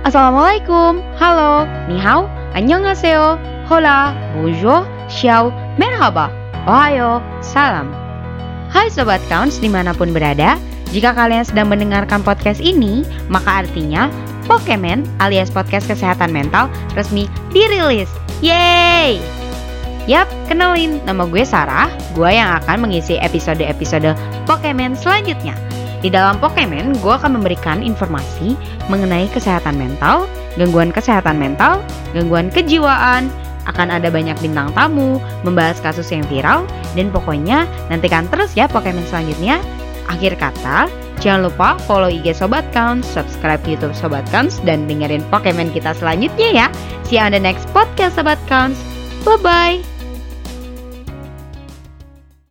Assalamualaikum, halo, ni hao, annyeonghaseyo, hola, bonjour, xiao, merhaba, ohayo, salam. Hai Sobat Counts di mana pun berada, jika kalian sedang mendengarkan podcast ini, maka artinya Pokemon alias podcast kesehatan mental resmi dirilis. Yeay! Yap, kenalin, nama gue Sarah, gue yang akan mengisi episode-episode Pokemon selanjutnya. Di dalam Pokemon, gue akan memberikan informasi mengenai kesehatan mental, gangguan kesehatan mental, gangguan kejiwaan, akan ada banyak bintang tamu, membahas kasus yang viral, dan pokoknya nantikan terus ya Pokemon selanjutnya. Akhir kata, jangan lupa follow IG Sobat Counts, subscribe YouTube Sobat Counts, dan dengerin Pokemon kita selanjutnya ya. See you on the next podcast Sobat Counts. Bye-bye!